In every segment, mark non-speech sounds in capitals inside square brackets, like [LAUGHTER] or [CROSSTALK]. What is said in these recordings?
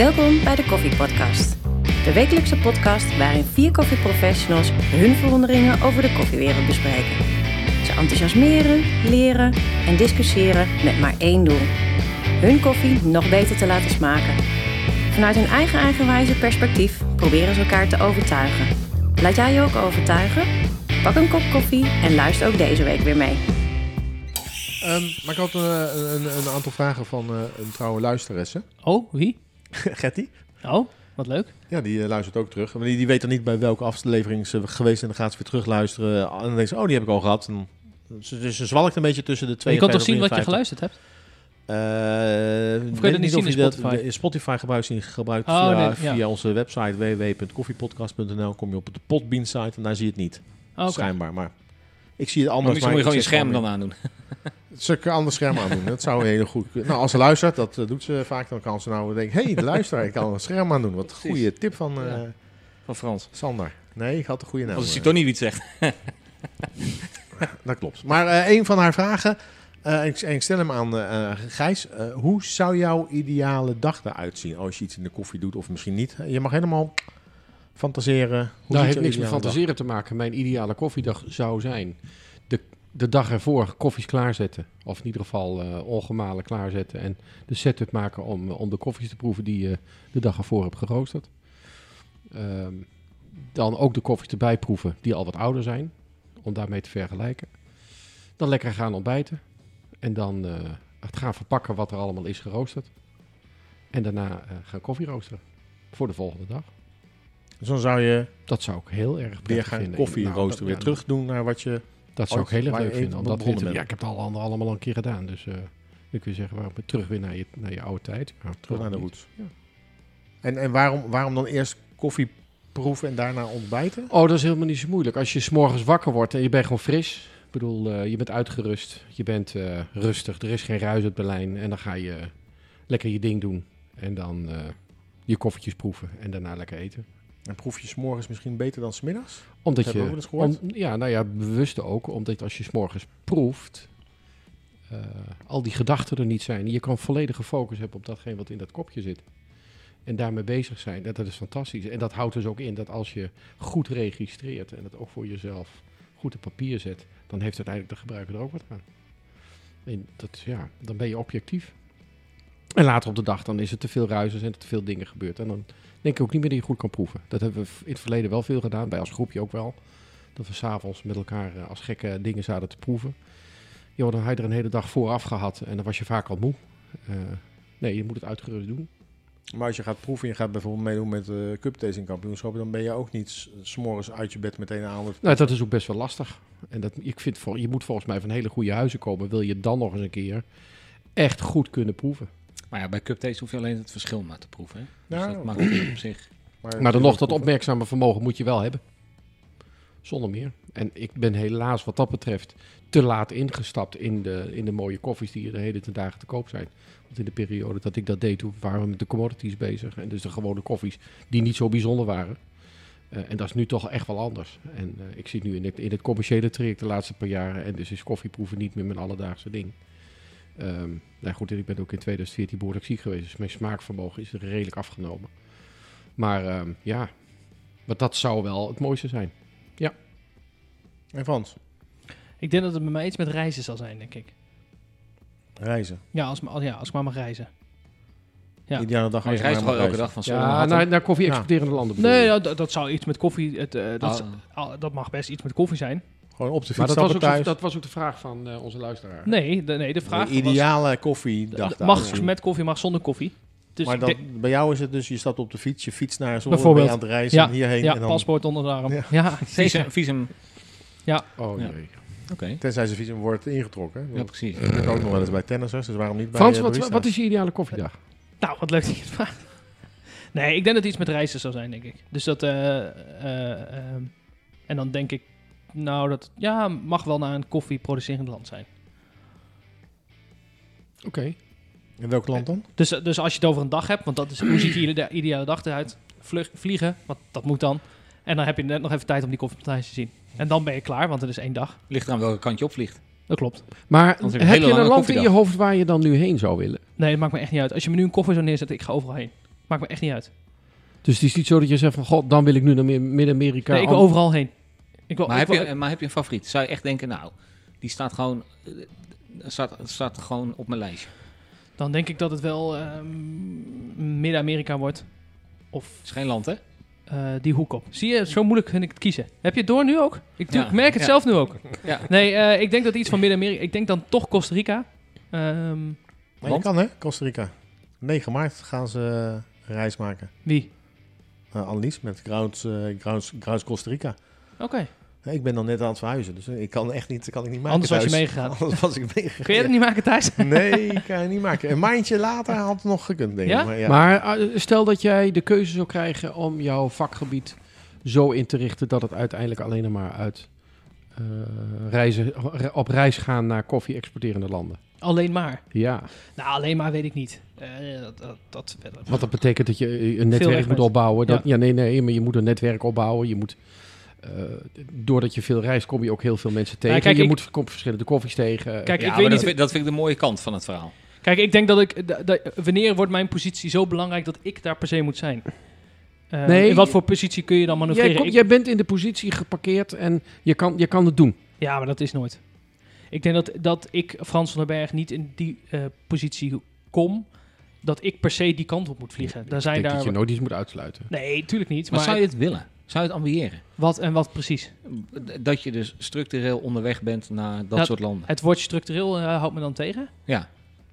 Welkom bij de Koffie Podcast. De wekelijkse podcast waarin vier koffieprofessionals hun verwonderingen over de koffiewereld bespreken. Ze enthousiasmeren, leren en discussiëren met maar één doel. Hun koffie nog beter te laten smaken. Vanuit hun eigen eigenwijze perspectief proberen ze elkaar te overtuigen. Laat jij je ook overtuigen? Pak een kop koffie en luister ook deze week weer mee. Ehm, maar ik had een, een, een aantal vragen van eh, een trouwe luisteresse. Oh, wie? [LAUGHS] Getty. Oh, wat leuk. Ja, die eh, luistert ook terug. Maar die, die weet dan niet bij welke aflevering ze geweest en dan gaat ze weer terug luisteren. En dan denkt ze, oh, die heb ik al gehad. En ze, dus ze zwalkt een beetje tussen de twee. je kan toch zien wat je geluisterd hebt? Uh, of kun je dat niet zien in Spotify? Dat, Spotify gebruikt, je gebruikt Oh, via, nee, ja. via onze website www.koffiepodcast.nl kom je op de Podbean site en daar zie je het niet. Oh. Schijnbaar, maar ik zie het Maar anders. misschien moet je gewoon je scherm dan aandoen. [LAUGHS] Ze kan anders scherm [LAUGHS] aandoen. Dat zou heel goed kunnen. Nou, als ze luistert, dat eh, doet ze vaak, dan kan ze nou denken, hé, hey, luister, ik kan een scherm aandoen. Wat een goede tip van eh, Ja. Van Frans. Sander. Nee, ik had de goede naam. Als ik eh. toch niet wie het zegt. Dat klopt. Maar eh, een van haar vragen, eh, ik, en ik stel hem aan Gijs. eh, hoe zou jouw ideale dag eruit zien als je iets in de koffie doet of misschien niet? Je mag helemaal fantaseren. Hoe Nou, ziet heeft niks met dag? fantaseren te maken. Mijn ideale koffiedag zou zijn de, dag ervoor koffies klaarzetten. Of in ieder geval eh, ongemalen klaarzetten. En de setup maken om, om de koffies te proeven die je de dag ervoor hebt geroosterd. Ehm, dan ook de koffies erbij proeven die al wat ouder zijn. Om daarmee te vergelijken. Dan lekker gaan ontbijten. En dan eh, het gaan verpakken wat er allemaal is geroosterd. En daarna eh, gaan koffie roosteren. Voor de volgende dag. Dus dan zou je Dat zou ik heel erg prettig weer gaan vinden. koffie Nou, rooster dat- weer terug doen naar wat je... Dat zou ik heel erg leuk vinden. Omdat begonnen ja, ik heb het al allemaal al een keer gedaan. Dus eh ik wil zeggen, waarom terug weer naar je, naar je oude tijd. Ja, Terug naar de niet. roots. Ja. En, en waarom, waarom dan eerst koffie proeven en daarna ontbijten? Oh, dat is helemaal niet zo moeilijk. Als je 's morgens wakker wordt en je bent gewoon fris. Ik bedoel, eh, je bent uitgerust. Je bent eh, rustig. Er is geen ruis uit Berlijn. En dan ga je lekker je ding doen. En dan eh, je koffietjes proeven. En daarna lekker eten. En proef je 's morgens misschien beter dan 's middags? Omdat je, om- ja, nou ja, bewust ook. Omdat als je 's morgens proeft, eh, al die gedachten er niet zijn. Je kan volledige focus hebben op datgene wat in dat kopje zit. En daarmee bezig zijn, dat, dat is fantastisch. En dat houdt dus ook in dat als je goed registreert en dat ook voor jezelf goed op papier zet, dan heeft uiteindelijk de gebruiker er ook wat aan. En dat, ja, dan ben je objectief. En later op de dag, dan is er te veel ruis, er zijn er te veel dingen gebeurd. En dan denk ik ook niet meer dat je goed kan proeven. Dat hebben we in het verleden wel veel gedaan, bij als groepje ook wel. Dat we s'avonds met elkaar eh, als gekke dingen zaten te proeven. Joh, dan had je er een hele dag vooraf gehad en dan was je vaak al moe. Eh, nee, je moet het uitgerust doen. Maar als je gaat proeven en je gaat bijvoorbeeld meedoen met uh, cup tasting kampioenschappen, dan ben je ook niet s- 's morgens uit je bed meteen aan het... Nou, dat is ook best wel lastig. En dat, ik vind, voor, je moet volgens mij van hele goede huizen komen. Wil je dan nog eens een keer echt goed kunnen proeven. Maar ja, bij Cup Taste hoef je alleen het verschil maar te proeven. Hè? Dus Ja, dat maakt het op [CLEARS THROAT] zich. Maar dan nog, dat opmerkzame vermogen moet je wel hebben. Zonder meer. En ik ben helaas wat dat betreft te laat ingestapt in de, in de mooie koffies die er de hele ten dagen te koop zijn. Want in de periode dat ik dat deed, toen waren we met de commodities bezig. En dus de gewone koffies die niet zo bijzonder waren. Eh, en dat is nu toch echt wel anders. En eh, ik zit nu in het, in het commerciële traject de laatste paar jaren. En dus is koffieproeven niet meer mijn alledaagse ding. Ehm, nou goed, ik ben ook in 2014 behoorlijk ziek geweest. Dus mijn smaakvermogen is redelijk afgenomen. Maar ehm, ja, maar dat zou wel het mooiste zijn. En Frans, Ik denk dat het bij mij iets met reizen zal zijn, denk ik. reizen. Ja, als, als, ja, als ik maar mag reizen. Ja. Ideale dag Maar je reist gewoon mag elke dag van Ja, naar naar, naar koffie Ja. exporterende landen. bedoel Nee, ja, dat, dat zou iets met koffie... Het, eh, dat, ah, dat mag best iets met koffie zijn. Gewoon op de maar fiets dat was, ook, thuis. dat was ook de vraag van eh, onze luisteraar. Nee, de, nee, de vraag De ideale koffiedag. was... Mag met koffie, mag zonder koffie. Dus maar dan, bij jou is het dus, je stapt op de fiets, je fiets naar je aan het reizen Ja, en hierheen. ja, en dan, paspoort onder de arm. Ja. Ja, Visum. zeker. visum. Oh Ja. jee. Oké. Tenzij zijn visum wordt ingetrokken. Ja, Ja, precies. dat ik ook nog wel eens bij tennissers, dus waarom niet bij Frans, eh, wat, wat is je ideale koffiedag? Nou, wat leuk dat je het vraagt. Nee, ik denk dat het iets met reizen zou zijn, denk ik. Dus dat... eh, en dan denk ik... Nou, dat ja, mag wel naar een koffieproducerend land zijn. Oké. In welk land dan? Dus, dus als je het over een dag hebt, want dat is hoe ziet je ide- ideale dag eruit? Vlug, vliegen, want dat moet dan. En dan heb je net nog even tijd om die koffieplantage te zien. En dan ben je klaar, want het is één dag. Ligt eraan welke kant je opvliegt. Dat klopt. Maar heb heb je een land in je hoofd waar je dan nu heen zou willen? Nee, dat maakt me echt niet uit. Als je me nu een koffie zou neerzetten, ik ga overal heen. Maakt me echt niet uit. Dus het is niet zo dat je zegt van, god, dan wil ik nu naar Mi- Midden-Amerika. Nee, ik wil overal heen. Ik wil, Maar ik heb, wil- je, maar heb je een favoriet? Zou je echt denken, nou, die staat gewoon, eh, staat, staat gewoon op mijn lijstje. Dan denk ik dat het wel ehm, Midden-Amerika wordt. Of Het is geen land, hè? eh, die hoek op. Zie je, zo moeilijk vind ik het kiezen. Heb je het door nu ook? Ik merk het ja. zelf nu ook. Ja. Nee, eh, ik denk dat iets van Midden-Amerika... Ik denk dan toch Costa Rica. Ehm, Maar je Want? kan hè, Costa Rica. 9 maart gaan ze een reis maken. wie? Uh, Annelies met Grounds, eh, Grounds, Grounds Costa Rica. Oké. Nee, Ik ben dan net aan het verhuizen, dus ik kan echt niet, kan ik niet maken Anders was je thuis. meegegaan. [LAUGHS] Anders was ik meegegaan. Kun je dat niet maken, Thijs? [LAUGHS] Nee, kan je niet maken. Een maandje later had het nog gekund, denk ik. Ja? Maar ja. Maar eh, stel dat jij de keuze zou krijgen om jouw vakgebied zo in te richten dat het uiteindelijk alleen maar uit eh, reizen, op reis gaan naar koffie-exporterende landen. Alleen maar. Ja, Nou, alleen maar weet ik niet. Eh, dat, dat, dat, dat- want dat betekent dat je eh, een netwerk moet opbouwen. Dat, Ja. ja. nee, nee, maar je moet een netwerk opbouwen. Je moet, eh, doordat je veel reist, kom je ook heel veel mensen tegen. kijk, je ik- moet komt verschillende koffies tegen. Kijk, ja, ik weet dat, niet... vind, dat vind ik de mooie kant van het verhaal. Kijk, ik denk dat ik... da- da- wanneer wordt mijn positie zo belangrijk dat ik daar per se moet zijn? Eh, Nee. in wat voor positie kun je dan jij, manoeuvreren? kom- Ik- jij bent in de positie geparkeerd en je kan, je kan het doen. Ja, maar dat is nooit. Ik denk dat, dat ik, Frans van den Berg, niet in die eh, positie kom... dat ik per se die kant op moet vliegen. Daar ik zijn denk daar... dat je nooit iets moet uitsluiten. Nee, tuurlijk niet. Maar, Maar, zou je het willen? Zou je het ambiëren? wat en wat precies? Dat je dus structureel onderweg bent naar dat Dat- soort landen. Het woordje structureel eh, houdt me dan tegen. Ja.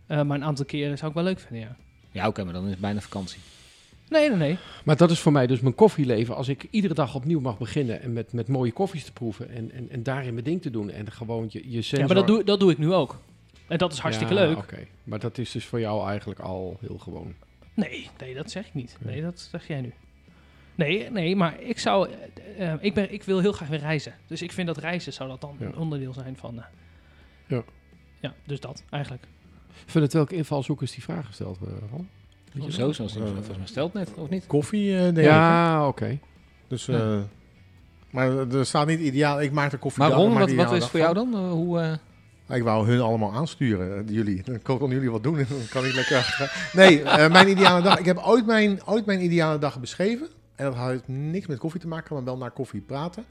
Eh, maar een aantal keren zou ik wel leuk vinden, ja. Ja, oké, maar dan is het bijna vakantie. Nee, nee, nee. Maar dat is voor mij dus mijn koffieleven. Als ik iedere dag opnieuw mag beginnen en met, met mooie koffies te proeven en, en, en daarin mijn ding te doen en gewoon je, je sensor... Ja, maar dat doe, dat doe ik nu ook. En dat is hartstikke Ja, leuk. Oké, maar dat is dus voor jou eigenlijk al heel gewoon. Nee, nee, dat zeg ik niet. Nee, dat zeg jij nu. Nee, nee, maar ik zou... eh, eh, ik, ben, ik wil heel graag weer reizen. Dus ik vind dat reizen zou dat dan Ja. een onderdeel zijn van... eh, Ja. Ja, dus dat eigenlijk. Vanuit welke invalshoek is die vraag gesteld, eh, Ron? Weet je Zo, zoals die volgens mij stelt net, of niet? Koffie, eh, denk hè? Ja, oké. Dus, eh, maar er staat niet ideaal. Ik maak de koffie. Maar Ron, wat, wat is voor jou dan? Hoe, eh, Ik wou hun allemaal aansturen, jullie. [LAUGHS] Dan konden jullie wat doen en [LAUGHS] dan kan ik lekker. [LAUGHS] Nee, eh, mijn ideale dag. Ik heb ooit mijn, ooit mijn ideale dag beschreven. En dat had niks met koffie te maken, maar wel naar koffie praten.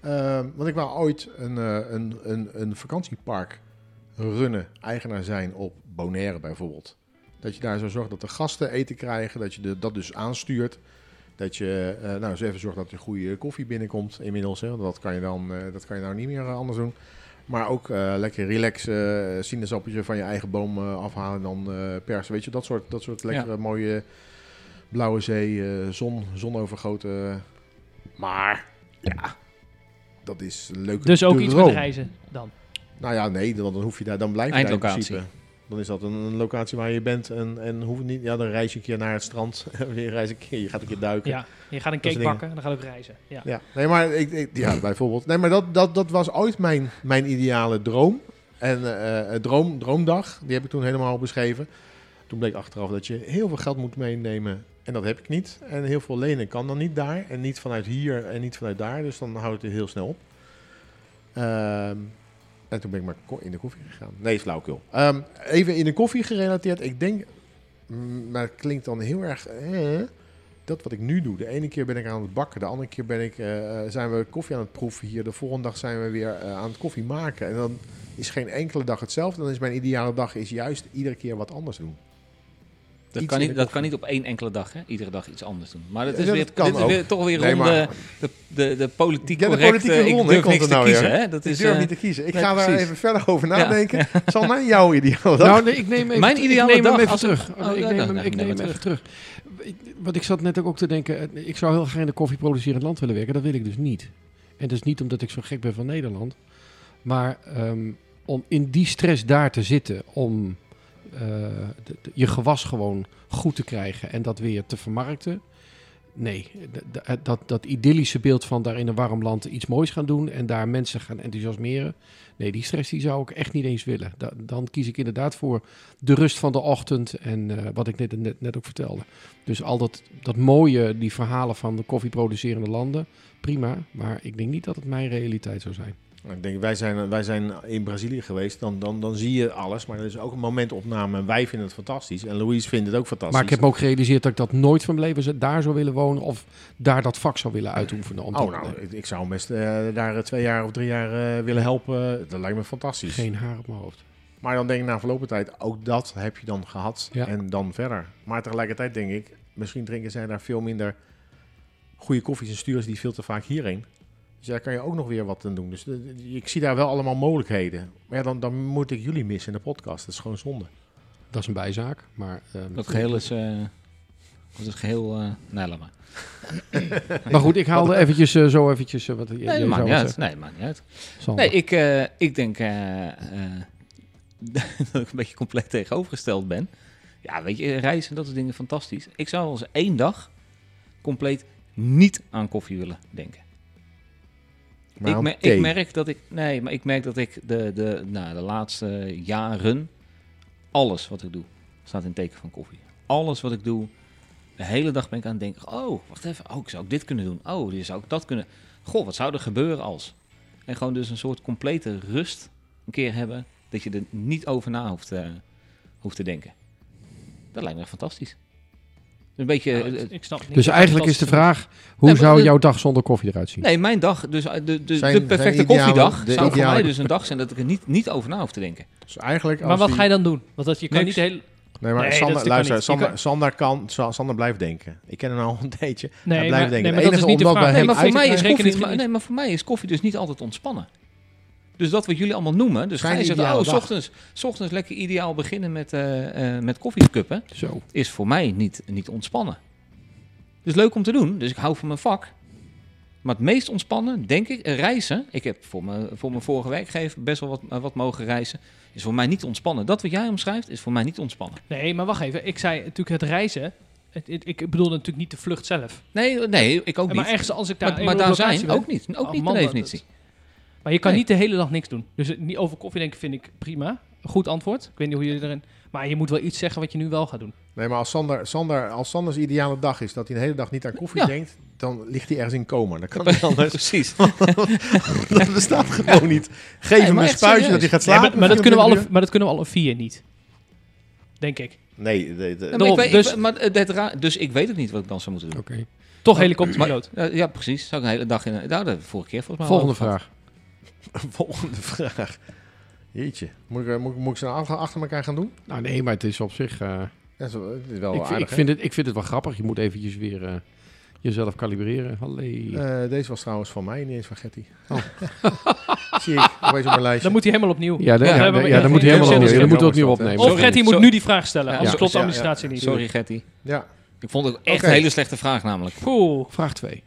Eh, want ik wou ooit een, eh, een, een, een vakantiepark runnen, eigenaar zijn op Bonaire bijvoorbeeld. Dat je daar zo zorgt dat de gasten eten krijgen, dat je de, dat dus aanstuurt. Dat je eh, nou, eens even zorgt dat er goede koffie binnenkomt inmiddels. Hè, want dat kan je dan eh, dat kan je nou niet meer anders doen. Maar ook lekker relaxen, sinaasappeltje van je eigen boom afhalen en dan persen. Weet je, dat soort, dat soort lekkere mooie blauwe zee, eh, zon, zonovergoten. Maar ja, dat is leuk. Dus ook iets droom. met reizen dan. Nou ja, nee, dan, dan hoef je daar, dan blijf je daar in Eindlocatie. principe. Dan is dat een, een locatie waar je bent en, en hoef niet, ja, dan reis je een keer naar het strand. [LAUGHS] weer reis een keer, je gaat een keer duiken. Ja, je gaat een cake bakken en dan ga je ook reizen. Ja. Ja, nee, maar ik, ik- ja, bijvoorbeeld. Nee, maar dat, dat, dat was ooit mijn, mijn ideale droom. En eh, eh, droom, droomdag, die heb ik toen helemaal beschreven. Toen bleek achteraf dat je heel veel geld moet meenemen. En dat heb ik niet. En heel veel lenen kan dan niet daar. En niet vanuit hier en niet vanuit daar. Dus dan houdt het heel snel op. Ehm, en toen ben ik maar in de koffie gegaan. Nee, flauwkul. Ehm even in de koffie gerelateerd. Ik denk, mm, maar het klinkt dan heel erg... eh, dat wat ik nu doe. De ene keer ben ik aan het bakken, de andere keer ben ik, eh, zijn we koffie aan het proeven hier. De volgende dag zijn we weer eh, aan het koffie maken. En dan is geen enkele dag hetzelfde. Dan is mijn ideale dag is juist iedere keer wat anders doen. Dat, kan niet, dat kan koffie. niet op één enkele dag, hè? Iedere dag iets anders doen. Maar dat Ja, is, dat weer, kan dit is ook. weer, toch weer Nee, rond de, de, de, de politiek Ja, de correcte... politieke ik ronde durf komt niks te nou kiezen, weer. hè? Dat ik is, durf eh, niet te kiezen. Ik nee, ga daar even verder over Ja. nadenken. [LAUGHS] Zal mijn jouw ideale dag? Nou, nee, ik neem even, Mijn ik ideale neem hem dag even terug. Oh, ik ja, neem hem, ik neem neem hem even terug. Ik- Want ik zat net ook te denken, eh, ik zou heel graag in een koffieproducerend land willen werken. Dat wil ik dus niet. En dat is niet omdat ik zo gek ben van Nederland. Maar ehm, om in die stress daar te zitten, om eh, de- je gewas gewoon goed te krijgen en dat weer te vermarkten. Nee, d- d- dat, dat idyllische beeld van daar in een warm land iets moois gaan doen en daar mensen gaan enthousiasmeren. Nee, die stress die zou ik echt niet eens willen. Da- dan kies ik inderdaad voor de rust van de ochtend en eh, wat ik net, net, net ook vertelde. Dus al dat, dat mooie, die verhalen van de koffieproducerende landen, prima. Maar ik denk niet dat het mijn realiteit zou zijn. Ik denk, wij zijn, wij zijn in Brazilië geweest, dan, dan, dan zie je alles. Maar er is ook een momentopname en wij vinden het fantastisch. En Louise vindt het ook fantastisch. Maar ik heb me ook gerealiseerd dat ik dat nooit van mijn leven daar zou willen wonen. Of daar dat vak zou willen uitoefenen. Om Oh, nou, ik, ik zou best eh, daar eh, twee jaar of drie jaar eh, willen helpen. Dat lijkt me fantastisch. Geen haar op mijn hoofd. Maar dan denk ik na verloop van tijd, ook dat heb je dan gehad. Ja. En dan verder. Maar tegelijkertijd denk ik, misschien drinken zij daar veel minder goede koffies en ze die veel te vaak hierheen. Dus daar kan je ook nog weer wat aan doen. Dus ik zie daar wel allemaal mogelijkheden. Maar ja, dan, dan moet ik jullie missen in de podcast. Dat is gewoon zonde. Dat is een bijzaak. Maar, ehm, Dat geheel is... eh dat is geheel... eh nee, laat maar. [LAUGHS] maar goed, ik haalde eventjes zo eventjes... wat, Nee, dat maakt niet uit. Nee, maakt niet uit. Sander. Nee, ik, eh, ik denk eh, eh, [LAUGHS] dat ik een beetje compleet tegenovergesteld ben. Ja, weet je, reizen, dat soort dingen, fantastisch. Ik zou als één dag compleet niet aan koffie willen denken. Ik, ik merk dat ik, nee, maar ik merk dat ik de, de, nou, de laatste jaren, alles wat ik doe, staat in teken van koffie. Alles wat ik doe, de hele dag ben ik aan het denken, oh, wacht even, oh, ik zou ook dit kunnen doen. Oh, dit zou ik dat kunnen. Goh, wat zou er gebeuren als? En gewoon dus een soort complete rust een keer hebben, dat je er niet over na hoeft, eh, hoeft te denken. Dat lijkt me echt fantastisch. Een beetje, Ja, eh, ik- ik snap niet Dus wat eigenlijk is de vraag, hoe Nee, maar zou de- jouw dag zonder koffie eruit zien? Nee, mijn dag, dus eh, de, de, Zijn- de perfecte zijn koffiedag, de zou voor mij dus een dag zijn dat ik er niet, niet over na hoef te denken. Dus eigenlijk Maar als wat die- ga je dan doen? Want dat, je kan Niks. niet de hele... Nee, maar Nee, Sander, luister, Sander, kan- Sander kan, Sander blijft denken. Ik ken hem al een tijdje. Nee, Hij maar, blijft denken. nee, maar dat is niet de vraag. maar voor mij, is koffie, maar, nee, maar voor mij is koffie dus niet altijd ontspannen. Dus dat wat jullie allemaal noemen, dus Gijs zegt, oh, s ochtends, s ochtends lekker ideaal beginnen met, eh eh met koffiekuppen, Zo. is voor mij niet, niet ontspannen. Dus leuk om te doen, dus ik hou van mijn vak. Maar het meest ontspannen, denk ik, reizen. Ik heb voor mijn, voor mijn vorige werkgever best wel wat, eh, wat mogen reizen. Is voor mij niet ontspannen. Dat wat jij omschrijft, is voor mij niet ontspannen. Nee, maar wacht even. Ik zei natuurlijk het reizen. Het, het- ik bedoelde natuurlijk niet de vlucht zelf. Nee, nee ik ook maar niet. ergens als ik daar maar maar daar zijn ben- ook niet. Ook Oh, niet man, dat- definitie. Maar je kan Nee. niet de hele dag niks doen. Dus het- niet over koffie denken vind ik prima. Goed antwoord. Ik weet niet hoe jullie erin... Maar je moet wel iets zeggen wat je nu wel gaat doen. Nee, maar als Sander, Sander, als Sanders ideale dag is dat hij de hele dag niet aan koffie Ja. denkt, dan ligt hij ergens in coma. Dan kan [LAUGHS] hij anders. Precies. [LAUGHS] dat bestaat gewoon niet. Geef Nee, hem een spuitje serieus. dat hij gaat Nee, slapen. maar, maar dat kunnen we 24 alle, maar dat kunnen we alle vier niet. Denk ik. Nee, de, de- Ja, maar ik Daarom, weet, dus- ik- maar het- het ra- dus ik weet ook niet wat ik dan zou moeten doen. Oké. Toch helikopterpiloot. Ja, precies. Zou ik een hele dag in... Nou, dat we vorige keer volgens mij Volgende vraag. [LAUGHS] volgende vraag. Jeetje, moet ik, eh, moet, ik- moet ik ze nou achter, achter elkaar gaan doen? Nou nee, maar het is op zich... eh, Ja, zo, het is wel ik, aardig, ik, vind het, ik vind het wel grappig. Je moet eventjes weer eh, jezelf kalibreren. Eh, deze was trouwens van mij, niet eens van Getty. Oh. [LAUGHS] Zie ik, opeens op mijn lijstje. Dan moet hij helemaal opnieuw. ja, dan, Ja, dan- we- ja, dan moet hij helemaal opnieuw. Dan moeten we ja, opnieuw opnemen. Of Getty moet nu die vraag stellen. Anders klopt de administratie niet. Sorry, Getty. Ja. Ik vond het echt een hele slechte vraag namelijk. Poeh. Vraag 2.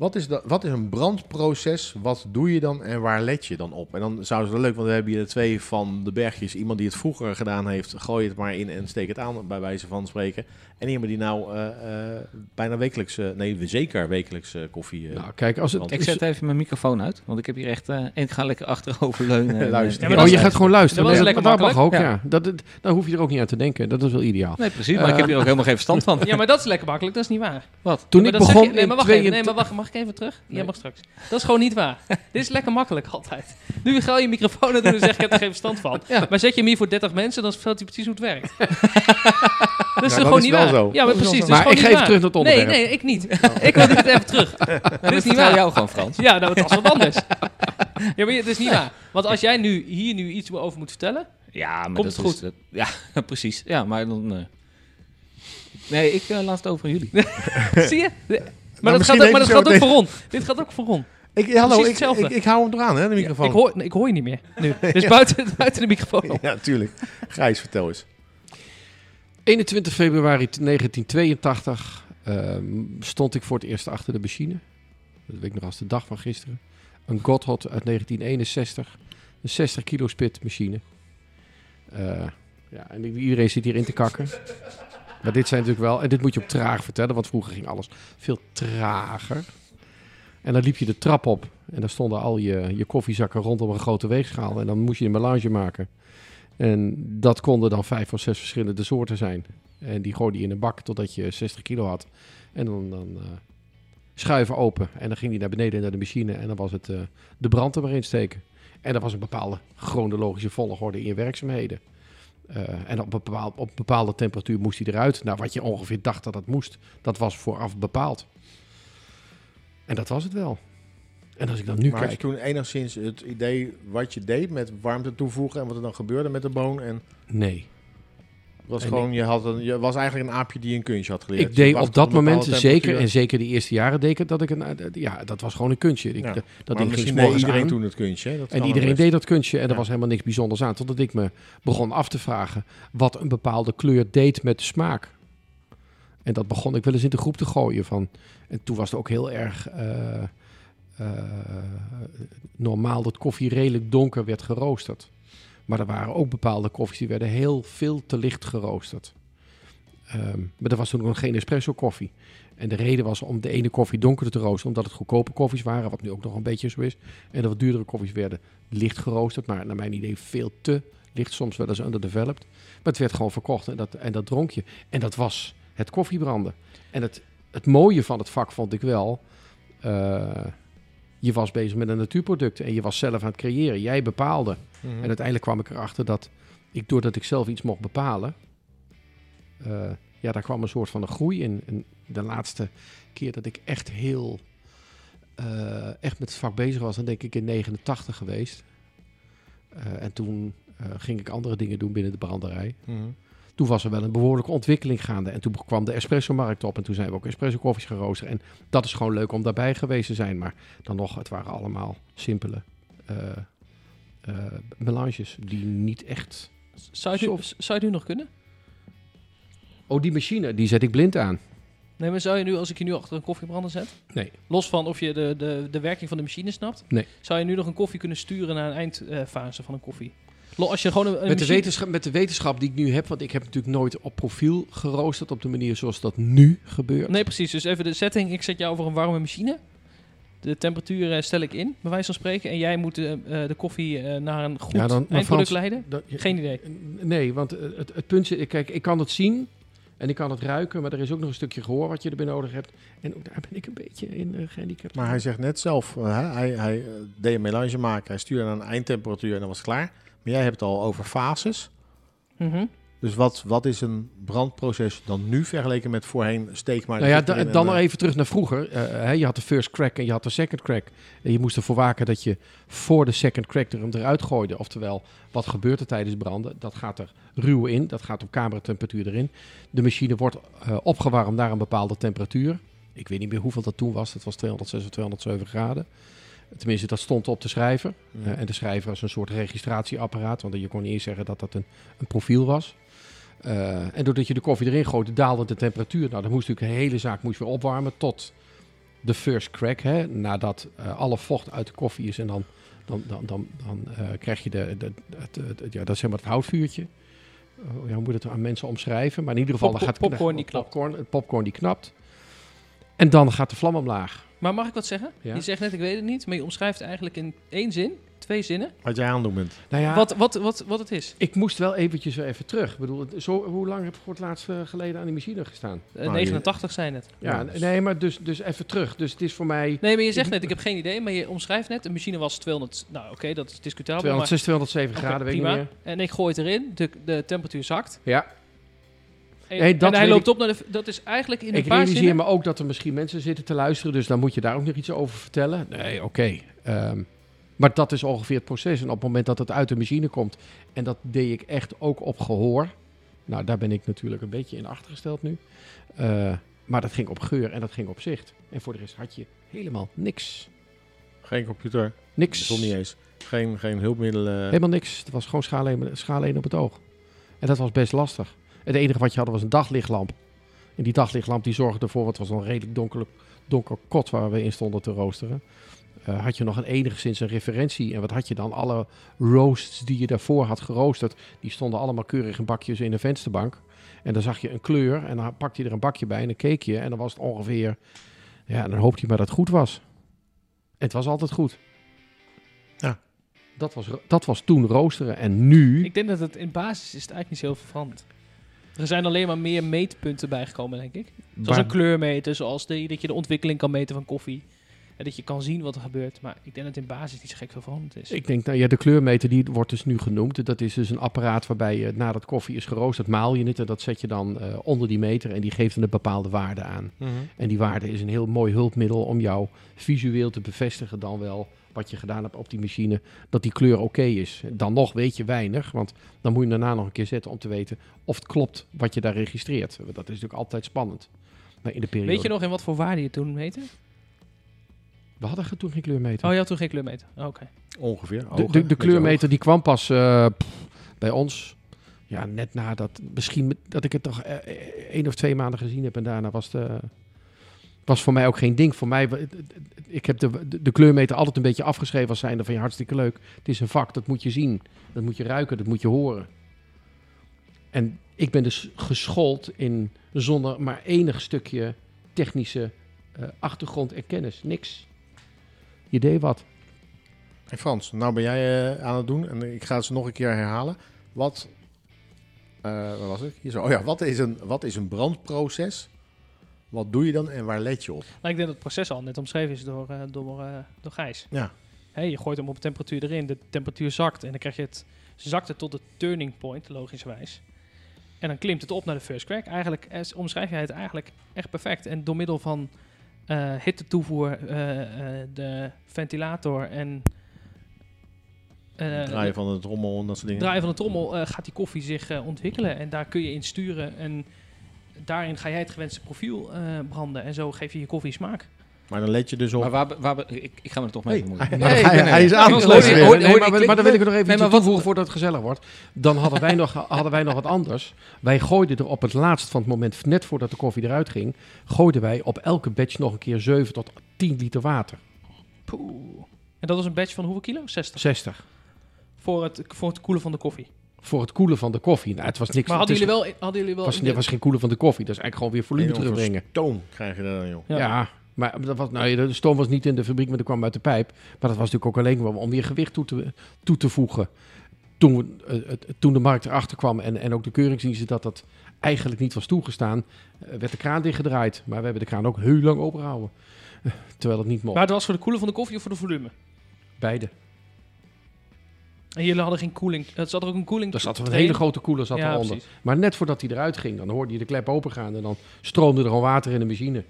Wat is, dat, wat is een brandproces? Wat doe je dan en waar let je dan op? En dan zou het wel leuk, want we hebben hier twee van de bergjes. Iemand die het vroeger gedaan heeft, gooi het maar in en steek het aan, bij wijze van spreken. En iemand die nou eh, eh, bijna wekelijks, eh, nee, zeker wekelijks eh, koffie... eh, Nou, kijk, als het... Ik zet even mijn microfoon uit, want ik heb hier echt... eh, en ik ga lekker achterover leunen. en, [LAUGHS] Luister. Ja, maar oh, je gaat gewoon luisteren. dat is lekker dat mag ook, makkelijk. ja. Dat, dat- dan hoef je er ook niet aan te denken. Dat is wel ideaal. Nee, precies. Maar ik heb hier ook helemaal geen verstand van. [LAUGHS] Ja, maar dat is lekker makkelijk. Dat is niet waar. Wat? Toen Ja, ik zeg begon je- nee, maar wacht even. Nee, 22 maar wacht, mag ik even terug? Jij Nee. mag straks. Dat is gewoon niet waar. [LAUGHS] Dit is lekker makkelijk altijd. Nu ga je microfoon aan doen en zeg ik heb er geen verstand van. Ja. Maar zet je hem hier voor 30 mensen, dan vertelt hij precies hoe het werkt. [LAUGHS] dat is dat gewoon is niet wel waar. zo. Ja, maar precies. is Maar ik even waar. terug naar het Nee, onderwerp. nee, ik niet. Ik wil dit even terug. Dat [LAUGHS] Dit is niet vertel waar. jou gewoon, Frans. Ja, nou, dat is wat anders. Ja, maar het is niet waar. Want als jij nu hier nu iets over moet vertellen... Ja, maar Komt dat het is- goed? dat- ja, precies. Ja, maar dan... eh, Nee, ik eh, laat het over aan jullie. zie je? Maar dat, Nou, gaat ook, maar dat gaat ook voor Ron. Dit gaat ook voor Ron. Ik, hallo, ik, ik, ik hou hem eraan, hè, de microfoon. Ik hoor, ik hoor je niet meer nu. [LAUGHS] Dus buiten, buiten de microfoon. [LAUGHS] Ja, tuurlijk. Gijs, vertel eens. 21 februari 1982 ehm, stond ik voor het eerst achter de machine. Dat weet ik nog als de dag van gisteren. Een Godhot uit 1961. Een 60 kilo spit machine. Eh, ja, en iedereen zit hierin te kakken. Maar dit zijn natuurlijk wel... En dit moet je ook traag vertellen, want vroeger ging alles veel trager. En dan liep je de trap op. En daar stonden al je, je koffiezakken rondom een grote weegschaal. En dan moest je een melange maken. En dat konden dan vijf of zes verschillende soorten zijn. En die gooide je in een bak totdat je 60 kilo had. En dan, dan eh, schuiven open. En dan ging hij naar beneden naar de machine en dan was het eh, de brand er maar in steken. En er was een bepaalde chronologische volgorde in je werkzaamheden. Eh, en op een, op bepaalde temperatuur moest hij eruit. Nou, wat je ongeveer dacht dat dat moest, dat was vooraf bepaald. En dat was het wel. En als ik dan nu maar had je kijk... toen enigszins het idee wat je deed met warmte toevoegen en wat er dan gebeurde met de boon? En Nee. Was En gewoon, je, had een, je was eigenlijk een aapje die een kunstje had geleerd. Ik deed op dat moment zeker, en zeker de eerste jaren deed ik dat ik een, eh, ja, dat was gewoon een kunstje. Ik, Ja. dat Maar ding ging misschien iedereen aan. toen het kunstje. Dat En iedereen deed dat kunstje en er was helemaal niks bijzonders aan. Totdat ik me begon af te vragen wat een bepaalde kleur deed met de smaak. En dat begon ik wel eens in de groep te gooien van. En toen was het ook heel erg eh, eh, normaal dat koffie redelijk donker werd geroosterd. Maar er waren ook bepaalde koffies die werden heel veel te licht geroosterd. Ehm, maar er was toen nog geen espresso koffie. En de reden was om de ene koffie donkerder te roosteren, omdat het goedkope koffies waren, wat nu ook nog een beetje zo is. En de wat duurdere koffies werden licht geroosterd, maar naar mijn idee veel te licht, soms wel eens underdeveloped. Maar het werd gewoon verkocht en dat, en dat dronk je. En dat was het koffiebranden. En het, het mooie van het vak vond ik wel, eh, je was bezig met een natuurproduct en je was zelf aan het creëren. Jij bepaalde. Mhm. En uiteindelijk kwam ik erachter dat ik, doordat ik zelf iets mocht bepalen, eh, ja, daar kwam een soort van een groei in. En de laatste keer dat ik echt heel, eh, echt met het vak bezig was, dan denk ik in 89 geweest. Eh, en toen ging ik andere dingen doen binnen de branderij. Mhm. Toen was er wel een behoorlijke ontwikkeling gaande. En toen kwam de espresso-markt op. En toen zijn we ook espresso-koffies geroosterd. En dat is gewoon leuk om daarbij geweest te zijn. Maar dan nog, het waren allemaal simpele eh, melanges die niet echt... Zou je, zou je nu nog kunnen? Oh, die machine, die zet ik blind aan. Nee, maar zou je nu, als ik je nu achter een koffiebrander zet, Nee. los van of je de, de, de werking van de machine snapt, Nee. zou je nu nog een koffie kunnen sturen naar een eindfase van een koffie? Als je gewoon een, een Met de, wetenschap, met de wetenschap die ik nu heb, want ik heb natuurlijk nooit op profiel geroosterd op de manier zoals dat nu gebeurt. Nee, precies. Dus even de setting. Ik zet jou over een warme machine. De temperatuur eh, stel ik in, bij wijze van spreken. En jij moet eh, eh, de koffie naar een goed Ja, dan- eindproduct Frans- leiden. Geen idee. Nee, want het, het punt is, kijk, ik kan het zien en ik kan het ruiken, maar er is ook nog een stukje gehoor wat je erbij nodig hebt. En ook daar ben ik een beetje in eh, gehandicapt. Maar hij zegt net zelf, eh, hè, hij, hij eh, deed een melange maken, hij stuurde naar een eindtemperatuur en dan was het klaar. Maar jij hebt het al over fases. Mhm. Dus wat, wat is een brandproces dan nu vergeleken met voorheen? Steek maar. Nou ja, da- dan eh, nog even terug naar vroeger. Eh, hè, je had de first crack en je had de second crack. En je moest ervoor waken dat je voor de second crack er hem eruit gooide. Oftewel, wat gebeurt er tijdens branden? Dat gaat er ruw in, dat gaat op kamertemperatuur erin. De machine wordt eh, opgewarmd naar een bepaalde temperatuur. Ik weet niet meer hoeveel dat toen was. Dat was 206 of 207 graden. Tenminste, dat stond op de schrijver. Ja. Eh, en de schrijver was een soort registratieapparaat. Want je kon niet eens zeggen dat dat een, een profiel was. Eh, en doordat je de koffie erin gooide, daalde de temperatuur. Nou, dan moest natuurlijk de hele zaak moest weer opwarmen tot de first crack. Hè, nadat eh, alle vocht uit de koffie is. En dan, dan, dan, dan, dan eh, krijg je de, ja, dat is zeg maar het houtvuurtje. Oh, ja, hoe moet het aan mensen omschrijven? Maar in ieder geval, Pop- dan gaat popcorn die knapt. popcorn, het popcorn die knapt. En dan gaat de vlam omlaag. Maar mag ik wat zeggen? Ja. Je zegt net, ik weet het niet. Maar je omschrijft eigenlijk in één zin, twee zinnen, Wat jij aan het doen bent. Nou ja, wat, wat, wat, wat het is. ik moest wel eventjes weer even terug. Ik bedoel, zo, hoe lang heb ik voor het laatst eh, geleden aan die machine gestaan? Eh, Nou, 89 zijn het. Ja, Ja, dus- nee, maar dus, dus even terug. Dus het is voor mij Nee, maar je zegt net, ik heb geen idee. Maar je omschrijft net, de machine was 200... Nou, oké, dat is discutabel. maar- 206, 207 Oké, graden, weet ik prima. niet meer. En ik gooi het erin, de, de temperatuur zakt. Ja, En, Nee, dat en hij loopt op naar de... Dat is eigenlijk in ik een paar realiseer zinnen... me ook dat er misschien mensen zitten te luisteren, dus dan moet je daar ook nog iets over vertellen. Nee, oké. Ehm, maar dat is ongeveer het proces. En op het moment dat het uit de machine komt, en dat deed ik echt ook op gehoor. Nou, daar ben ik natuurlijk een beetje in achtergesteld nu. Eh, maar dat ging op geur en dat ging op zicht. En voor de rest had je helemaal niks. Geen computer, Niks. dat niet eens. Geen, geen hulpmiddelen. Helemaal niks. Het was gewoon schaal 1, schaal 1 op het oog. En dat was best lastig. Het enige wat je had was een daglichtlamp. En die daglichtlamp die zorgde ervoor, want het was een redelijk donker, donker kot waar we in stonden te roosteren. Eh, had je nog een enigszins een referentie. En wat had je dan? Alle roasts die je daarvoor had geroosterd, die stonden allemaal keurig in bakjes in de vensterbank. En dan zag je een kleur en dan pakte je er een bakje bij en dan keek je. En dan was het ongeveer, ja, en dan hoopte je maar dat het goed was. En het was altijd goed. Ja. Dat was, dat was toen roosteren. En nu... Ik denk dat het in basis is het eigenlijk niet zo heel veel veranderd. Er zijn alleen maar meer meetpunten bijgekomen, denk ik. Zoals een kleurmeter, zoals de, dat je de ontwikkeling kan meten van koffie. En dat je kan zien wat er gebeurt. Maar ik denk dat in basis niet zo gek veranderd is. Ik denk, nou ja, de kleurmeter die wordt dus nu genoemd. Dat is dus een apparaat waarbij je nadat koffie is geroosterd, maal je het en dat zet je dan eh, onder die meter en die geeft een bepaalde waarde aan. En die waarde is een heel mooi hulpmiddel om jou visueel te bevestigen dan wel wat je gedaan hebt op die machine, dat die kleur oké is. Dan nog weet je weinig, want dan moet je hem daarna nog een keer zetten om te weten of het klopt wat je daar registreert. Dat is natuurlijk altijd spannend. Maar in de periode... Weet je nog in wat voor waarde je toen meten? We hadden toen geen kleurmeter. Oh, je had toen geen kleurmeter. Oh, Oké. Ongeveer. De, Ogen, de, de kleurmeter die kwam pas eh, pff, bij ons. Ja, net nadat. Misschien dat ik het toch eh, eh, één of twee maanden gezien heb. En daarna was het. Was voor mij ook geen ding. Voor mij. Ik heb de, de, kleurmeter altijd een beetje afgeschreven als zijnde van ja, hartstikke leuk. Het is een vak, dat moet je zien. Dat moet je ruiken, dat moet je horen. En ik ben dus geschoold in zonder maar enig stukje technische eh, achtergrond en kennis. Niks. Je deed wat. Hey Frans, nou ben jij eh, aan het doen en ik ga het nog een keer herhalen. Wat, eh, waar was ik? Hier zo. Oh ja, wat is, een, wat is een brandproces? Wat doe je dan en waar let je op? Nou, ik denk dat het proces al net omschreven is door, eh, door, eh, door Gijs. Ja. Hè, je gooit hem op temperatuur erin, de temperatuur zakt en dan krijg je het, zakt het tot de turning point, logischerwijs. En dan klimt het op naar de first crack. Eigenlijk eh, omschrijf jij het eigenlijk echt perfect. En door middel van hitte toevoer, de ventilator en Draaien van de trommel en dat soort dingen. draaien van de trommel gaat die koffie zich ontwikkelen. En daar kun je in sturen. En daarin ga jij het gewenste profiel eh, branden. En zo geef je je koffie smaak. Maar dan let je dus op... Maar waar, waar, ik, ik ga me er toch mee Hey, bemoeien. [LAUGHS] hij- Nee, is aan Nee, het hoor je- luisteren. hoor je- Nee, hoor je maar, maar, maar dan wil ik er nog even Nee, maar wat- toevoegen voordat het gezellig wordt. Dan hadden wij, nog, hadden wij nog wat anders. Wij gooiden er op het laatst van het moment, net voordat de koffie eruit ging, gooiden wij op elke batch nog een keer 7 tot 10 liter water. Poeh. En dat was een batch van hoeveel kilo? 60. 60. Voor het, voor het koelen van de koffie. Voor het koelen van de koffie. Nou, het was niks. Maar hadden jullie wel... Hadden jullie wel was, was geen koelen van de koffie. Dat is eigenlijk gewoon weer volume terugbrengen. Stoom krijg je dan, joh. Ja. Ja. maar dat was, nou, de stoom was niet in de fabriek, maar dat kwam uit de pijp. Maar dat was natuurlijk ook alleen maar om weer gewicht toe te, toe te voegen. Toen, we, eh, het- toen de markt erachter kwam en, en ook de keuringsdiensten dat dat eigenlijk niet was toegestaan, eh, werd de kraan dichtgedraaid. Maar we hebben de kraan ook heel lang opengehouden. Eh, [LAUGHS] Terwijl het niet mocht. Maar het was voor de koelen van de koffie of voor de volume? Beide. En jullie hadden geen koeling. Er zat er ook een koeling. Er zat een hele grote koeler zat ja, eronder. precies. Maar net voordat hij eruit ging, dan hoorde je de klep opengaan en dan stroomde er gewoon water in de machine.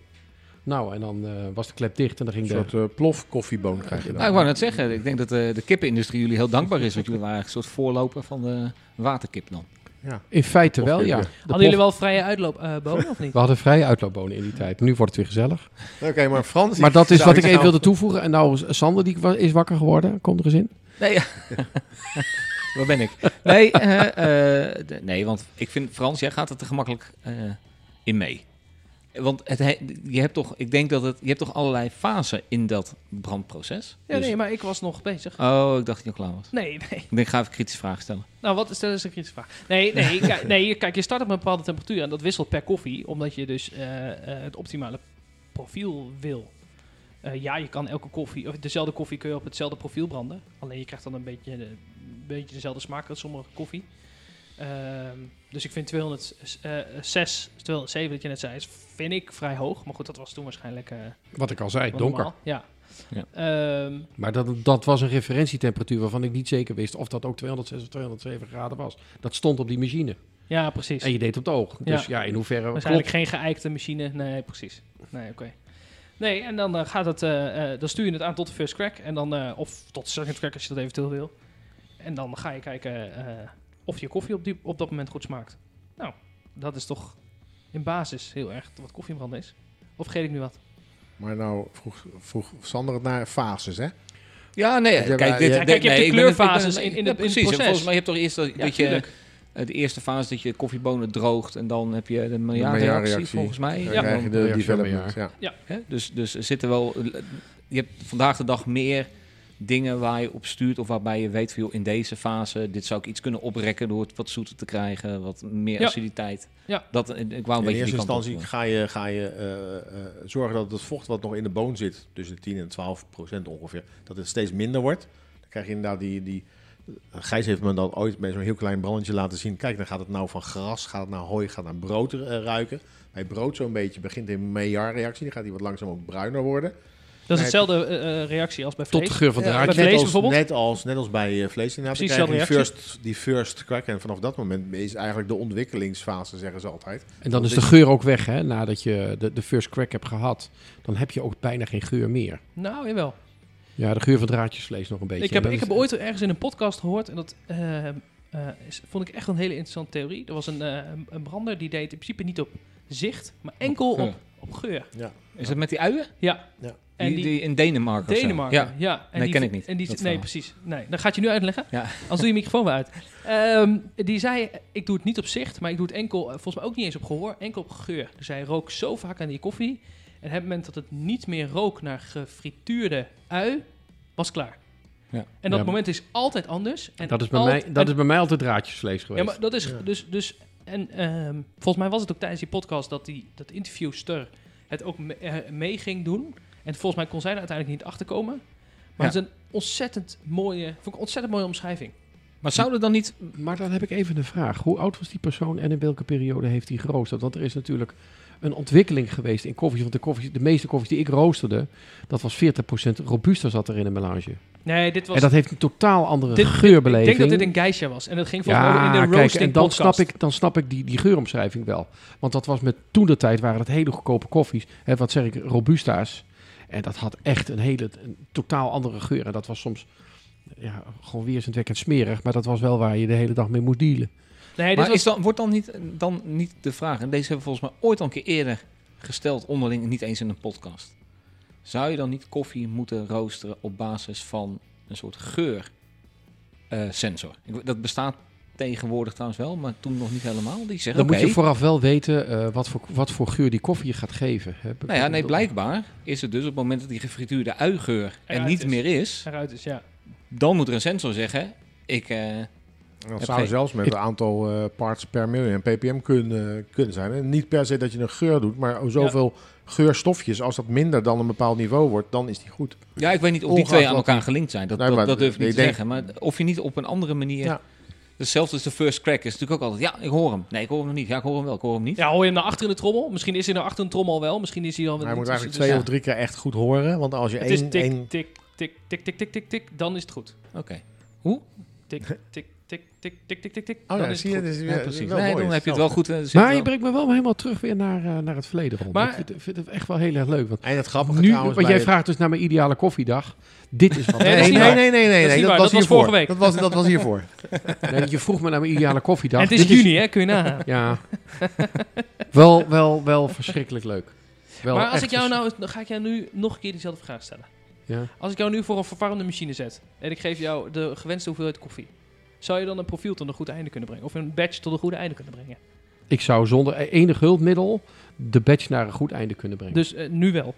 Nou, en dan eh, was de klep dicht en dan ging Een de... soort eh, plof koffieboon krijg je dan. Nou, ik wou net zeggen, ik denk dat eh, de kippenindustrie jullie heel dankbaar is. Want jullie waren een soort voorloper van de waterkip dan. ja. In feite wel, ja. De Hadden jullie wel vrije uitloop eh bonen of niet? We hadden vrije uitloopbonen in die tijd. Nu wordt het weer gezellig. Oké, maar Frans... Maar dat is wat ik even wilde toevoegen. En nou, Sander die is wakker geworden. Komt er eens in. Nee, ja. [LAUGHS] Waar ben ik? Nee, eh, eh, de- nee, want ik vind, Frans, jij gaat het er gemakkelijk eh, in mee. Want het, he- je hebt toch, ik denk dat het, je hebt toch allerlei fasen in dat brandproces? Ja, Dus- nee, maar ik was nog bezig. Oh, ik dacht dat je al klaar was. Nee, nee. Ik denk, ga even kritische vragen stellen. Nou, wat stel eens een kritische vraag. Nee, nee, kijk, [LAUGHS] nee, kijk, je start op een bepaalde temperatuur en dat wisselt per koffie, omdat je dus het optimale profiel wil. Eh, ja, je kan elke koffie, of dezelfde koffie kun je op hetzelfde profiel branden. Alleen je krijgt dan een beetje, een beetje dezelfde smaak als sommige koffie. Ehm, dus ik vind 206, 207 dat je net zei, is, vind ik vrij hoog. Maar goed, dat was toen waarschijnlijk eh, Wat ik al zei, donker. normaal. Ja. Ja. Ehm, Maar dat, dat was een referentietemperatuur waarvan ik niet zeker wist of dat ook 206 of 207 graden was. Dat stond op die machine. ja, precies. En je deed het op het oog. Dus Ja. ja, in hoeverre klopt. eigenlijk geen geëikte machine. Nee, precies. Nee, oké. Nee, en dan eh, gaat het, eh, eh, dan stuur je het aan tot de first crack. En dan, eh, of tot de second crack als je dat eventueel wil. En dan ga je kijken eh, of je koffie op, die, op dat moment goed smaakt. Nou, dat is toch in basis heel erg wat koffiebrand is. Of vergeet ik nu wat? Maar nou vroeg, vroeg Sander het naar fases, hè? Ja, nee, kijk, dit, Ja, kijk, je hebt de kleurfases in- in ja, het- in het proces. volgens mij heb je toch eerst dat, Ja, dat je tuurlijk. Eh, de eerste fase dat je koffiebonen droogt en dan heb je de. Maillard-reactie volgens mij. Dan Ja. krijg je de development. Ja. Hè? Dus, dus er zitten wel. Je hebt vandaag de dag meer dingen waar je op stuurt of waarbij je weet van joh, in deze fase dit zou ik iets kunnen oprekken door het wat zoeter te krijgen, wat meer Ja. aciditeit. Ja. Dat, ik wou een In beetje eerste instantie eh. ga je, ga je eh, eh, zorgen dat het vocht wat nog in de boon zit, tussen de 10 en 12 procent ongeveer, dat het steeds minder wordt. Dan krijg je inderdaad die, die Gijs heeft me dat ooit bij zo'n heel klein brandje laten zien. Kijk, dan gaat het nou van gras, gaat het naar hooi, gaat het naar brood eh, ruiken. Bij brood zo'n beetje begint in Maillard-reactie. Dan gaat hij wat langzaam ook bruiner worden. Dat is hetzelfde eh, eh, reactie als bij Tot vlees. de geur van de Ja, net, als, bijvoorbeeld? net, als, net als bij vlees inderdaad. Precies Dan die first, die first crack. En vanaf dat moment is eigenlijk de ontwikkelingsfase, zeggen ze altijd. En dan is de geur ook weg, hè? Nadat je de, de first crack hebt gehad. Dan heb je ook bijna geen geur meer. Nou, jawel. Ja, de geur van draadjesvlees nog een beetje. Ik heb, ik heb ooit ergens in een podcast gehoord, en dat eh, eh, is, vond ik echt een hele interessante theorie. Er was een, eh, een- brander die deed in principe niet op zicht, maar enkel geur. op, op geur. Ja. Is dat met die uien? Ja. Ja. En die, die, die in Denemarken? Denemarken, Ja. ja. En Nee, die, ken ik niet, En die, nee, verhaal. precies. Nee, dan gaat je nu uitleggen. Ja. Anders doe je microfoon weer uit. Ehm, die zei, ik doe het niet op zicht, maar ik doe het enkel, volgens mij ook niet eens op gehoor, enkel op geur. Dus hij rook zo vaak aan die koffie. En op het moment dat het niet meer rook naar gefrituurde ui, was klaar. Ja. En dat Ja, moment is altijd anders. En dat is, bij alt- mij, dat en- is bij mij altijd draadjesvlees geweest. ja, maar dat is Ja. dus, dus en ehm, volgens mij was het ook tijdens die podcast dat die dat interviewster het ook me- eh, mee ging doen. En volgens mij kon zij er uiteindelijk niet achter komen. Maar Ja. het is een ontzettend mooie, vond ik een ontzettend mooie omschrijving. Maar zou er dan niet... Maar dan heb ik even een vraag. Hoe oud was die persoon en in welke periode heeft hij geroosterd? Want er is natuurlijk een ontwikkeling geweest in koffies. Want de, koffies, de meeste koffies die ik roosterde, dat was 40% robuusta zat er in een melange. Nee, dit was. En dat heeft een totaal andere dit- geurbeleving. ik denk dat dit een geisha was. En dat ging volgens mij ja, in de kijk, roasting en dan podcast. snap ik, dan snap ik die, die geuromschrijving wel. Want dat was met toen de tijd waren het hele goedkope koffies. Hè, wat zeg ik, robusta's. En dat had echt een hele, een totaal andere geur. En dat was soms ja, gewoon weerzinwekkend smerig. Maar dat was wel waar je de hele dag mee moest dealen. Nee, Maar was, is dan, wordt dan niet, dan niet de vraag, en deze hebben we volgens mij ooit al een keer eerder gesteld, onderling, niet eens in een podcast. Zou je dan niet koffie moeten roosteren op basis van een soort geursensor? dat bestaat tegenwoordig trouwens wel, maar toen nog niet helemaal. Die zeggen, Dan moet je vooraf wel weten eh, wat, voor, wat voor geur die koffie je gaat geven. Hè. nou ja, nee, blijkbaar is het dus op het moment dat die gefrituurde uigeur er niet is. meer is, eruit is, ja. dan moet er een sensor zeggen, ik... eh, Dat zou geen- zelfs met een aantal eh, parts per million ppm kunnen, kunnen zijn. En niet per se dat je een geur doet, maar zoveel geurstofjes. Als dat minder dan een bepaald niveau wordt, dan is die goed. Ja, ik weet niet of die twee aan elkaar gelinkt zijn. Dat, Nee, dat, maar dat durf ik niet ik te denk- zeggen. Maar of je niet op een andere manier... Ja. Hetzelfde als de first crack is natuurlijk ook altijd... Ja, ik hoor hem. Nee, ik hoor hem nog niet. Ja, ik hoor hem wel. Ik hoor hem niet. Ja, hoor je hem naar achter in de trommel? Misschien is hij naar achter in de trommel al wel. Misschien is hij al... Maar je moet dus- eigenlijk dus- twee ja. of drie keer echt goed horen. Want als je Het is één... tik, één tik, tik, tik, tik, tik, tik, tik, dan is het goed. Oké. Tik, tik, tik, tik, tik, tik, tik, tik, oh dan ja, is zie het je, dus Ja, weer- precies. wel Nee, mooi. dan heb je het wel goed. eh, zit Maar wel- je brengt me wel helemaal terug weer naar, eh, naar het verleden rond. Maar- ik vind, vind het echt wel heel erg leuk. Want En het grappige nu, trouwens... want jij het- vraagt dus naar mijn ideale koffiedag. Dit is wat Nee, Nee, nee, nee, nee, nee, nee, Dat was dat was hiervoor. vorige week. Dat was, dat was hiervoor. [LAUGHS] Nee, je vroeg me naar mijn ideale koffiedag. En het is Dit juni, hè? Kun je nagaan. Ja. [LAUGHS] wel, wel, wel verschrikkelijk leuk. Wel maar als ik jou nou... Dan ga ik jou nu nog een keer diezelfde vraag stellen. Ja. Als ik jou nu voor een verwarmende machine zet... en ik geef jou de gewenste hoeveelheid koffie... zou je dan een profiel tot een goed einde kunnen brengen? Of een badge tot een goede einde kunnen brengen? Ik zou zonder enig hulpmiddel de badge naar een goed einde kunnen brengen. Dus eh, nu wel.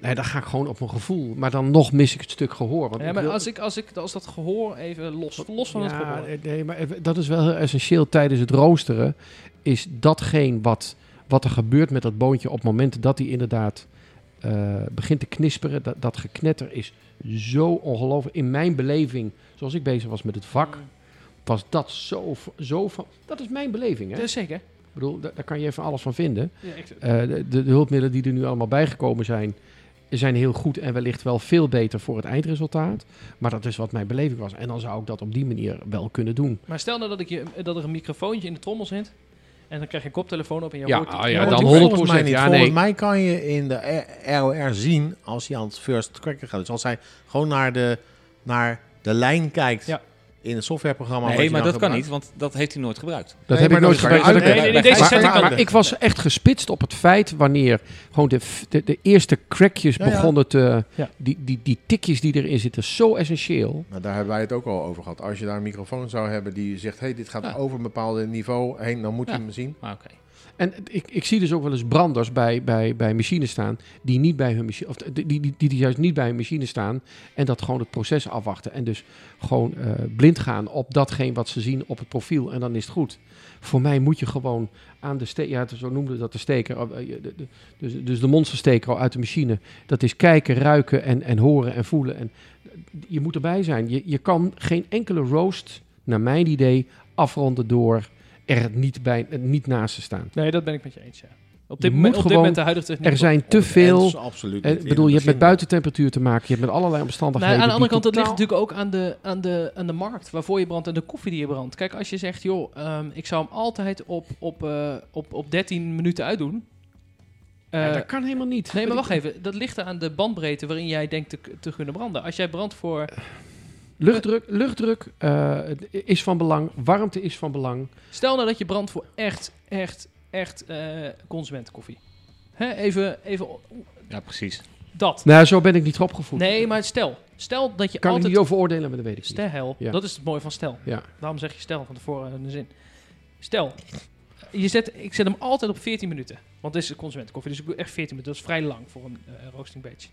Nee, dan ga ik gewoon op mijn gevoel. Maar dan nog mis ik het stuk gehoor. Want Ja, maar als, ik, als, ik, als dat gehoor even los, los van het gehoor... eh, Nee, maar dat is wel heel essentieel tijdens het roosteren. Is datgene wat, wat er gebeurt met dat boontje op momenten dat hij inderdaad eh, begint te knisperen. Dat, dat geknetter is zo ongelooflijk. In mijn beleving, zoals ik bezig was met het vak, was dat zo, zo van... Dat is mijn beleving, hè? Zeker. Ik bedoel, daar, daar kan je even alles van vinden. Ja, ik, Eh, de, de, de hulpmiddelen die er nu allemaal bijgekomen zijn, zijn heel goed en wellicht wel veel beter voor het eindresultaat. Maar dat is wat mijn beleving was. En dan zou ik dat op die manier wel kunnen doen. maar stel nou dat, ik je, dat er een microfoontje in de trommel zit... en dan krijg je een koptelefoon op en je Ja, hoort... ah, ja, dan die- 100%. Volgens mij niet. ja, Volgens mij kan je in de ROR zien als hij aan het first cracker gaat. Dus als hij gewoon naar de, naar de lijn kijkt Ja. in het softwareprogramma. Nee, maar dat kan niet, want dat heeft hij nooit gebruikt. Dat Nee, heb maar ik nooit gebruikt. Maar- Nee, nee, nee, deze maar- zet ik maar, aan. maar ik was echt gespitst op het feit wanneer gewoon de, de, de eerste crackjes Ja, ja. begonnen te... Ja. Die, die, die tikjes die erin zitten, zo essentieel. Nou, daar hebben wij het ook al over gehad. Als je daar een microfoon zou hebben die zegt, hey, dit gaat Ja. over een bepaald niveau heen, dan moet Ja. je hem zien. Maar oké. En ik, ik zie dus ook wel eens branders bij, bij, bij machines staan die niet bij hun machine, of die, die, die, die juist niet bij hun machine staan en dat gewoon het proces afwachten en dus gewoon eh, blind gaan op datgene wat ze zien op het profiel en dan is het goed. Voor mij moet je gewoon aan de steker, ja, zo noemden ze dat de steker, eh, de- de- dus, dus de monstersteker uit de machine. Dat is kijken, ruiken en, en horen en voelen. En je moet erbij zijn. Je, je kan geen enkele roast, naar mijn idee, afronden door er niet, bij, niet naast te staan. Nee, dat ben ik met je eens, ja. Op dit, moment, moet op dit gewoon- moment de huidige techniek... Er zijn te veel. dat absoluut eh, niet Ik bedoel, je hebt met buitentemperatuur te maken. Je hebt met allerlei Nou, omstandigheden. aan de andere kant, het ligt natuurlijk ook aan de, aan, de, aan de markt waarvoor je brandt en de koffie die je brandt. Kijk, als je zegt, joh, ehm, ik zou hem altijd op, op, eh, op, op 13 minuten uitdoen. Ja, Eh, dat kan helemaal niet. nee, maar wacht even. Dat ligt er aan de bandbreedte waarin jij denkt te, te kunnen branden. Als jij brandt voor... Luchtdruk, luchtdruk eh, is van belang. Warmte is van belang. Stel nou dat je brandt voor echt, echt, echt eh consumentenkoffie. Hè, even, even Ja, precies. dat. Nou, zo ben ik niet opgevoed. Nee, maar stel. Stel dat je kan ik altijd... niet over oordelen, maar dat weet ik niet. Stel, Ja. dat is het mooie van stel. Ja. Daarom zeg je stel van tevoren in de zin. Stel, je zet, ik zet hem altijd op 14 minuten. Want dit is consumentenkoffie, dus ik doe echt 14 minuten. Dat is vrij lang voor een eh, roasting batch.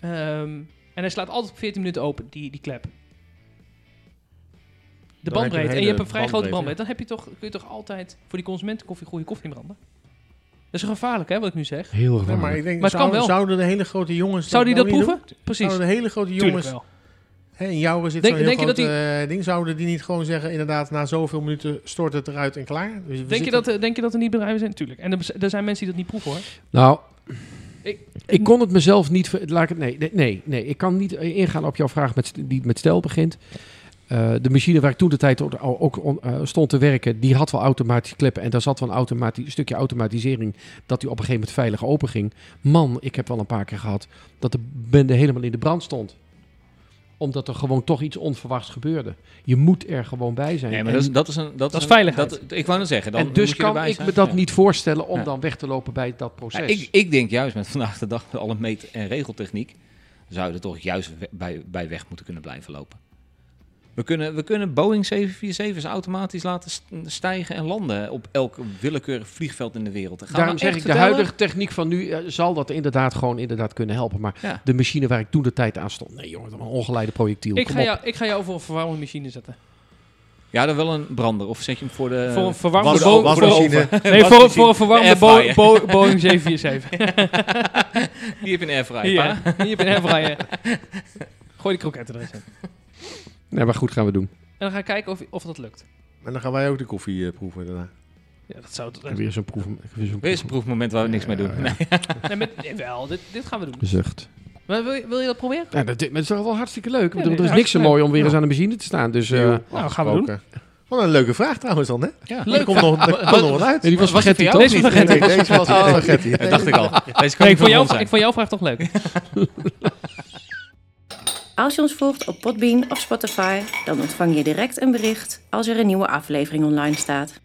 Ehm, en hij slaat altijd op 14 minuten open, die, die klep. De bandbreedte. En je hebt een vrij grote bandbreedte. Dan heb je toch, kun je toch altijd voor die consumentenkoffie goede koffie branden? Dat is gevaarlijk, hè, wat ik nu zeg. Heel gevaarlijk. maar ik denk, Maar het kan zouden, wel. zouden de hele grote jongens... Zou die nou dat niet proeven? doen? Precies. Zouden de hele grote Tuurlijk jongens... wel. Hè, in jouw zit Denk- zo'n heel groot eh, ding. Zouden die niet gewoon zeggen, inderdaad, na zoveel minuten stort het eruit en klaar? Dus Denk je, dat, er- denk je dat er niet bedrijven zijn? Tuurlijk. En er, er zijn mensen die dat niet proeven, hoor. Nou, Ik- ik kon het mezelf niet... Laat ik het, nee, nee, nee. Ik kan niet eh, ingaan op jouw vraag met, die met stel begint. Eh, de machine waar ik toen de tijd ook, eh, stond te werken, die had wel automatische kleppen. En daar zat wel een automati- stukje automatisering dat die op een gegeven moment veilig open ging. Man, ik heb wel een paar keer gehad dat de bende helemaal in de brand stond. Omdat er gewoon toch iets onverwachts gebeurde. Je moet er gewoon bij zijn. Nee, maar En- dat is, dat is een... Dat, is een- veiligheid. Dat, ik wou net zeggen, dan en dus moet je kan ik zijn. me dat Ja. niet voorstellen om Ja. dan weg te lopen bij dat Ja, proces. ik, ik denk juist met vandaag de dag met alle meet- en regeltechniek zou je er toch juist bij, bij weg moeten kunnen blijven lopen. We kunnen, we kunnen Boeing 747's automatisch laten st- stijgen en landen op elk willekeurig vliegveld in de wereld. Gaan Daarom zeg ik, de huidige techniek van nu eh, zal dat inderdaad gewoon inderdaad kunnen helpen. Maar Ja. de machine waar ik toen de tijd aan stond, nee jongen, dat was een ongeleide projectiel. Ik Kom ga, op. jou, ik ga jou voor een verwarmende machine zetten. Ja, dan wel een brander. Of zet je hem voor de... voor een verwarmde was- Bo- was- voor- machine. [LAUGHS] Nee, voor, voor een verwarmde De Bo-. Bo- Boeing 747. Die [LAUGHS] heb je een airfryer, hier heb je een airfryer. Gooi die kroketten er eens in. [LAUGHS] Nee, maar goed gaan we doen. En dan ga ik kijken of, of dat lukt. En dan gaan wij ook de koffie eh, proeven daarna. Ja, dat zou... Ik heb weer zo'n proef. ik weer zo'n Weer eens een proefmoment waar we niks mee doen. Ja, ja. Nee. [LAUGHS] Nee, met, nee, wel, dit, dit gaan we doen. Zucht. Maar wil, je- wil je dat proberen? Ja, dat, maar het is toch wel hartstikke leuk. Ik Ja, bedoel, nee, er is niks zo hartstikke mooi om weer eens aan de machine te staan. Dus eh. Nou, gaan we doen. Afgesproken. Wat een leuke vraag trouwens dan, hè? Ja. Er komt nog, er komt nog wat uit. nee, die was Was die vergeten jou? Deze was Nee, nee, deze was Oh. [LAUGHS] Dat dacht ik al. Deze kan Nee, niet voor van jou, ons zijn. ik vond jouw vraag toch leuk? [LAUGHS] Als je ons volgt op Podbean of Spotify, dan ontvang je direct een bericht als er een nieuwe aflevering online staat.